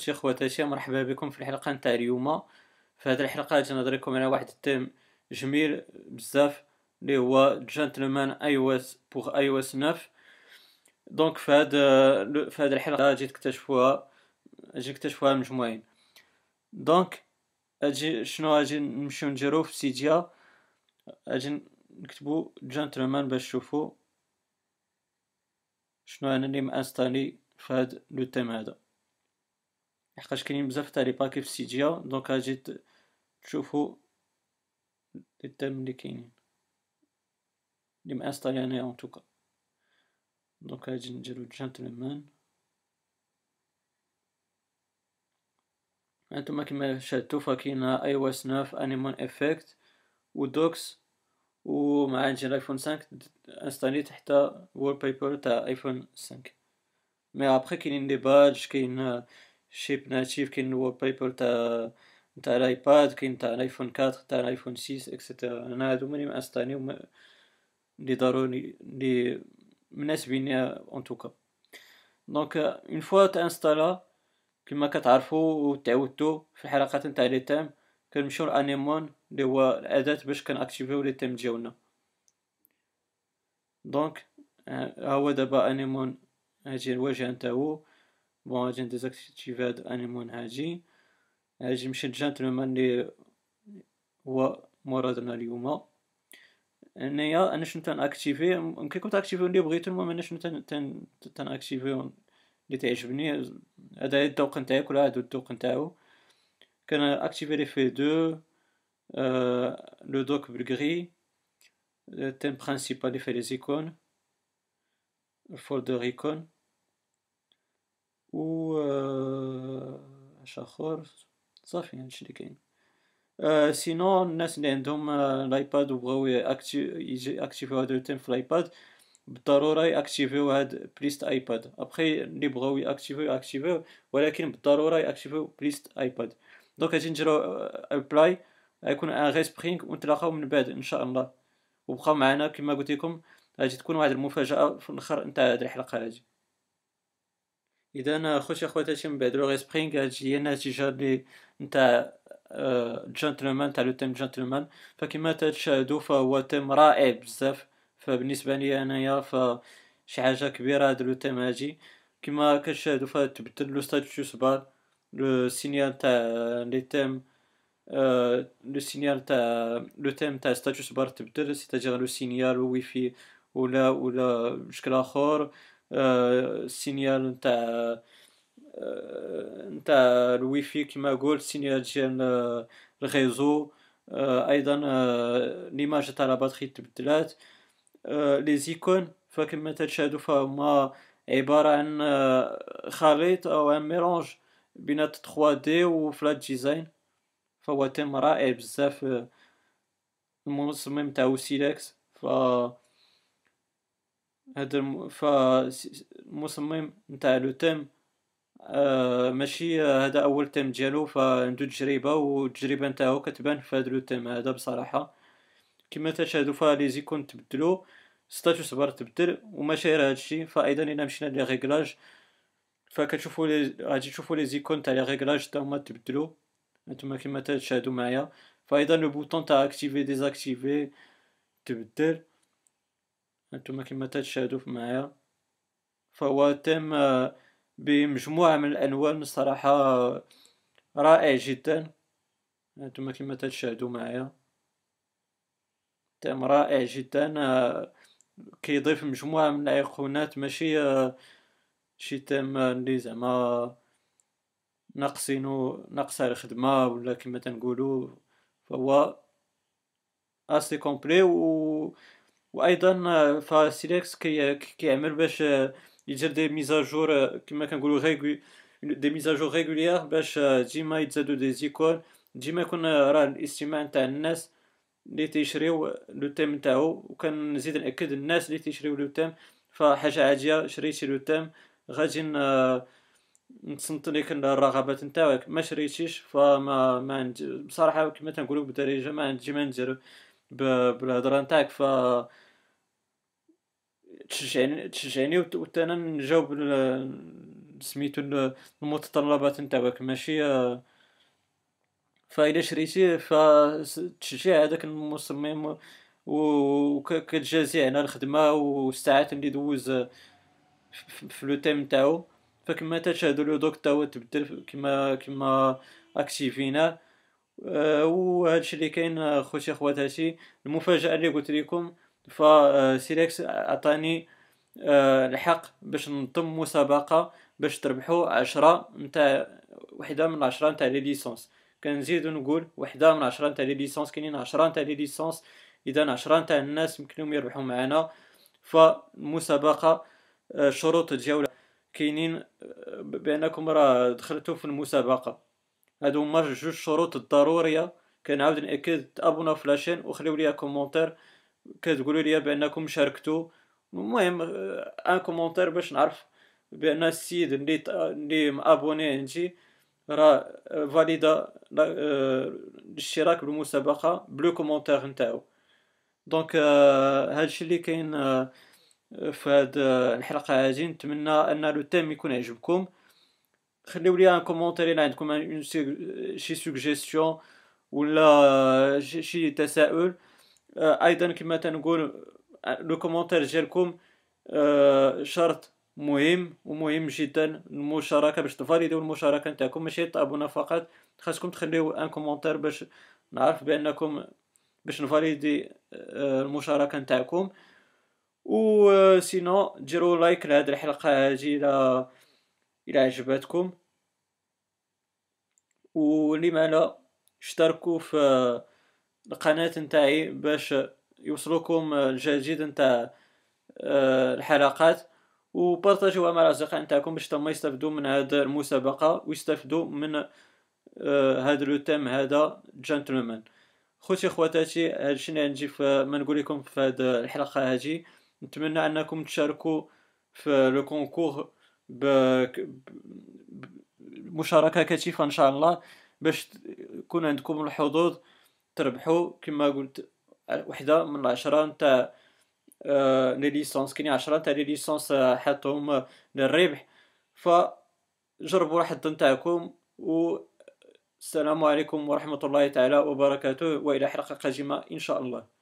خوتي خواتاتي مرحبا بكم في الحلقة نتاع اليوم. في هذه الحلقة غادي نهضر لكم على واحد ال thème جميل بزاف اللي هو جنتلمان اي أو اس بوغ اي أو اس 9 donc في هذا في هذه الحلقة غادي تكتشفوها غادي تكتشفوها مجموعين. دونك أجي شنو غادي نمشيو نديرو في Cydia؟ أجي نكتبو جنتلمان باش تشوفو. شنو أنا اللي م installer في هاد le thème هذا. لحقاش كاينين بزاف تاع les paquets في Cydia donc غادي تشوفو les thèmes اللي كاينين. اللي م installer انايا en tout cas. donc غادي نديرو جنتلمان. هانتوما كيما شاهدتو فكاين iOS 9 Anemone effect و docks و مع عندي الايفون 5 انستاليت حتى وول بيبر تاع ايفون 5 مي ابخي كاينين لي بادج كاين شيب ناتيف كاين وول بيبر تاع تاع الايباد كاين تاع الايفون 4 تاع الايفون 6 اكسيتيرا أنا هادو ماني مانستالي لي ضروري لي مناسبين ان توكا دونك اون فوا تانستالا كما كتعرفوا وتعودتوا في الحلقات نتاع لي تيم كنمشيو ل Anemone اللي هو الاداه باش كن activer و les thèmes ديالنا donc ها هو دابا Anemone هاجي الواجهه نتاعو bon غادي ن désactiver هاد Anemone هاجي هاجي نمشي لجنتلمان لي هو مرادنا اليوم هنايا أنا شنو تن activer ممكن كنت activer اللي بغيتو المهم أنا شنو تن تن activer اللي تعجبني هذا الذوق نتاعك ولا هادو الذوق نتاعو كان اكتيفي لي في دو لو دوك بالغري التيم برينسيبال اللي فيه لي زيكون الفولدر ايكون و اش آخر؟ صافي هادشي اللي كاين. أه سينو الناس اللي عندهم الآيباد وبغاو اكتيفيو هادو التيم في الآيباد بالضرورة يأكتيفيو هاد بليست آيباد. ابخي اللي بغاو يأكتيفيو يأكتيفيو ولكن بالضرورة يأكتيفيو بليست آيباد. donc غادي نديرو apply غيكون un respring ونتلاقاو من بعد إن شاء الله. وبقاو معنا كما قلت لكم غادي تكون واحد المفاجأة في الآخر نتاع هاد الحلقة هادي. اذا خوتي اخواتاتي من بعد le respring هادشي هي النتيجه اللي نتاع جنتلمان تاع le thème Gentleman فكما تشاهدوا فهو thème رائع بزاف فبالنسبه لي انايا فشي حاجة كبيره هاد le thème هادي كما كتشاهدوا فتبدل le status bar le signal تاع les thèmes le signal تاع le thème تاع status bar تبدل c'est-à-dire le signal Wi-Fi ولا ولا بشكل اخر ال signal تاع نتاع الوي في كما قلت signal ديال ال réseau. أيضا l'image تاع la batterie تبدلات. les icônes فكما تشاهدوا فهما عبارة عن خليط أو un mélange بين 3D و flat design. فهو thème رائع بزاف المصمم تاعو سيليكس. ف هذا المصمم نتاع le thème آه ماشي هذا أول thème ديالو فعندو تجربة والتجربة نتاعو كتبان في هذا le thème هذا بصراحة. كما تشاهدوا ف les icônes تبدلو status bar تبدل وماشي غير هادشي فايضا إلا مشينا les réglages فكتشوفوا لي غادي تشوفوا les icônes تاع les réglages حتى هما تبدلو. نتوما كما تشاهدوا معايا. فايضا le bouton تاع activer désactiver تبدل. هانتوما كما تشاهدوا معايا. فهو تم بمجموعة من الألوان الصراحة رائع جدا. هانتوما كما تشاهدوا معايا. تم رائع جدا كيضيف مجموعة من الأيقونات. ماشي شي تيم اللي زعما ناقصينو ناقصة الخدمة ولا كما تنقولو فهو assez complet و وأيضا فسيليكس كي كيعمل باش يدير des mises à jour كما كنقولو régu- des mises à jour régulières باش ديما يتزادو des icônes ديما يكون راه الاستماع نتاع الناس اللي تيشريو le thème نتاعو وكنزيد نأكد الناس اللي تيشريو le thème. فحاجه عادية شريتي le thème غادي نتصنت لك الرغبات نتاعك. ما شريتيش فما ما عندي بصراحة كما تنقولوا بالدارجه ما عندي ما ندير بالهضرة نتاعك ف تشجعني تشجعني وحتى أنا نجاوب سميتو المتطلبات نتاعك. ماشي فإلا شريتيه فتشجع هذاك المصمم وكتجازي على الخدمة والساعات اللي دوز في le thème نتاعو. فكما تشاهدوا le dock تا هو تبدل كما كما اكتيفينا وهادشي اللي كاين خوتي خواتاتي المفاجأة اللي قلت لكم فسيليكس عطاني أه الحق باش ننظم مسابقة باش تربحوا عشرة نتاع وحدة من العشرة نتاع les licences. كنزيد نقول وحدة من عشرة نتاع les licences كاينين عشرة نتاع les licences إذا عشرة نتاع الناس يمكنهم يربحوا معنا فالمسابقه الشروط ديالها كاينين بأنكم راه دخلتوا في المسابقة. هادو هما جوج شروط الضرورية. كنعاود نأكد تابونا في la chaîne وخليو ليا commentaire. كتقولوا لي بأنكم شاركتوا المهم un commentaire باش نعرف بأن السيد اللي اللي مأبوني عندي راه فاليدا الاشتراك بالمسابقة ب le commentaire نتاعو. donc هادشي اللي كاين في هاد الحلقة هادي نتمنى أن le thème يكون عجبكم خليو لي un commentaire إلى عندكم شي سوجيستيون ولا شي تساؤل أيضا كما تنقول le commentaire ديالكم شرط مهم ومهم جدا المشاركه باش تفاليديو المشاركه نتاعكم ماشي تابونا فقط خاصكم تخليو un commentaire باش نعرف بانكم باش نفاليدي المشاركه نتاعكم و sinon ديروا like لهاد الحلقة هادي إلى إلى عجبتكم ولما لا اشتركوا في القناة نتاعي باش يوصلوكم الجديد نتاع آه، الحلقات. وبارطاجوها مع الأصدقاء نتاعكم باش تما يستافدوا من هاد المسابقة ويستافدوا من آه، هاد le thème هذا جنتلمان. خوتي خواتاتي هادشي اللي عندي ما نقول لكم في هاد الحلقة هذه نتمنى أنكم تشاركوا في le concours بمشاركه كثيفه إن شاء الله باش يكون عندكم الحظوظ تربحوا كما قلت وحدة من العشرة نتاع آه، les licences كاين عشرة تاع les licences حاطهم للربح. فجربوا الحظ نتاعكم والسلام عليكم ورحمة الله تعالى وبركاته وإلى حلقة قادمة إن شاء الله.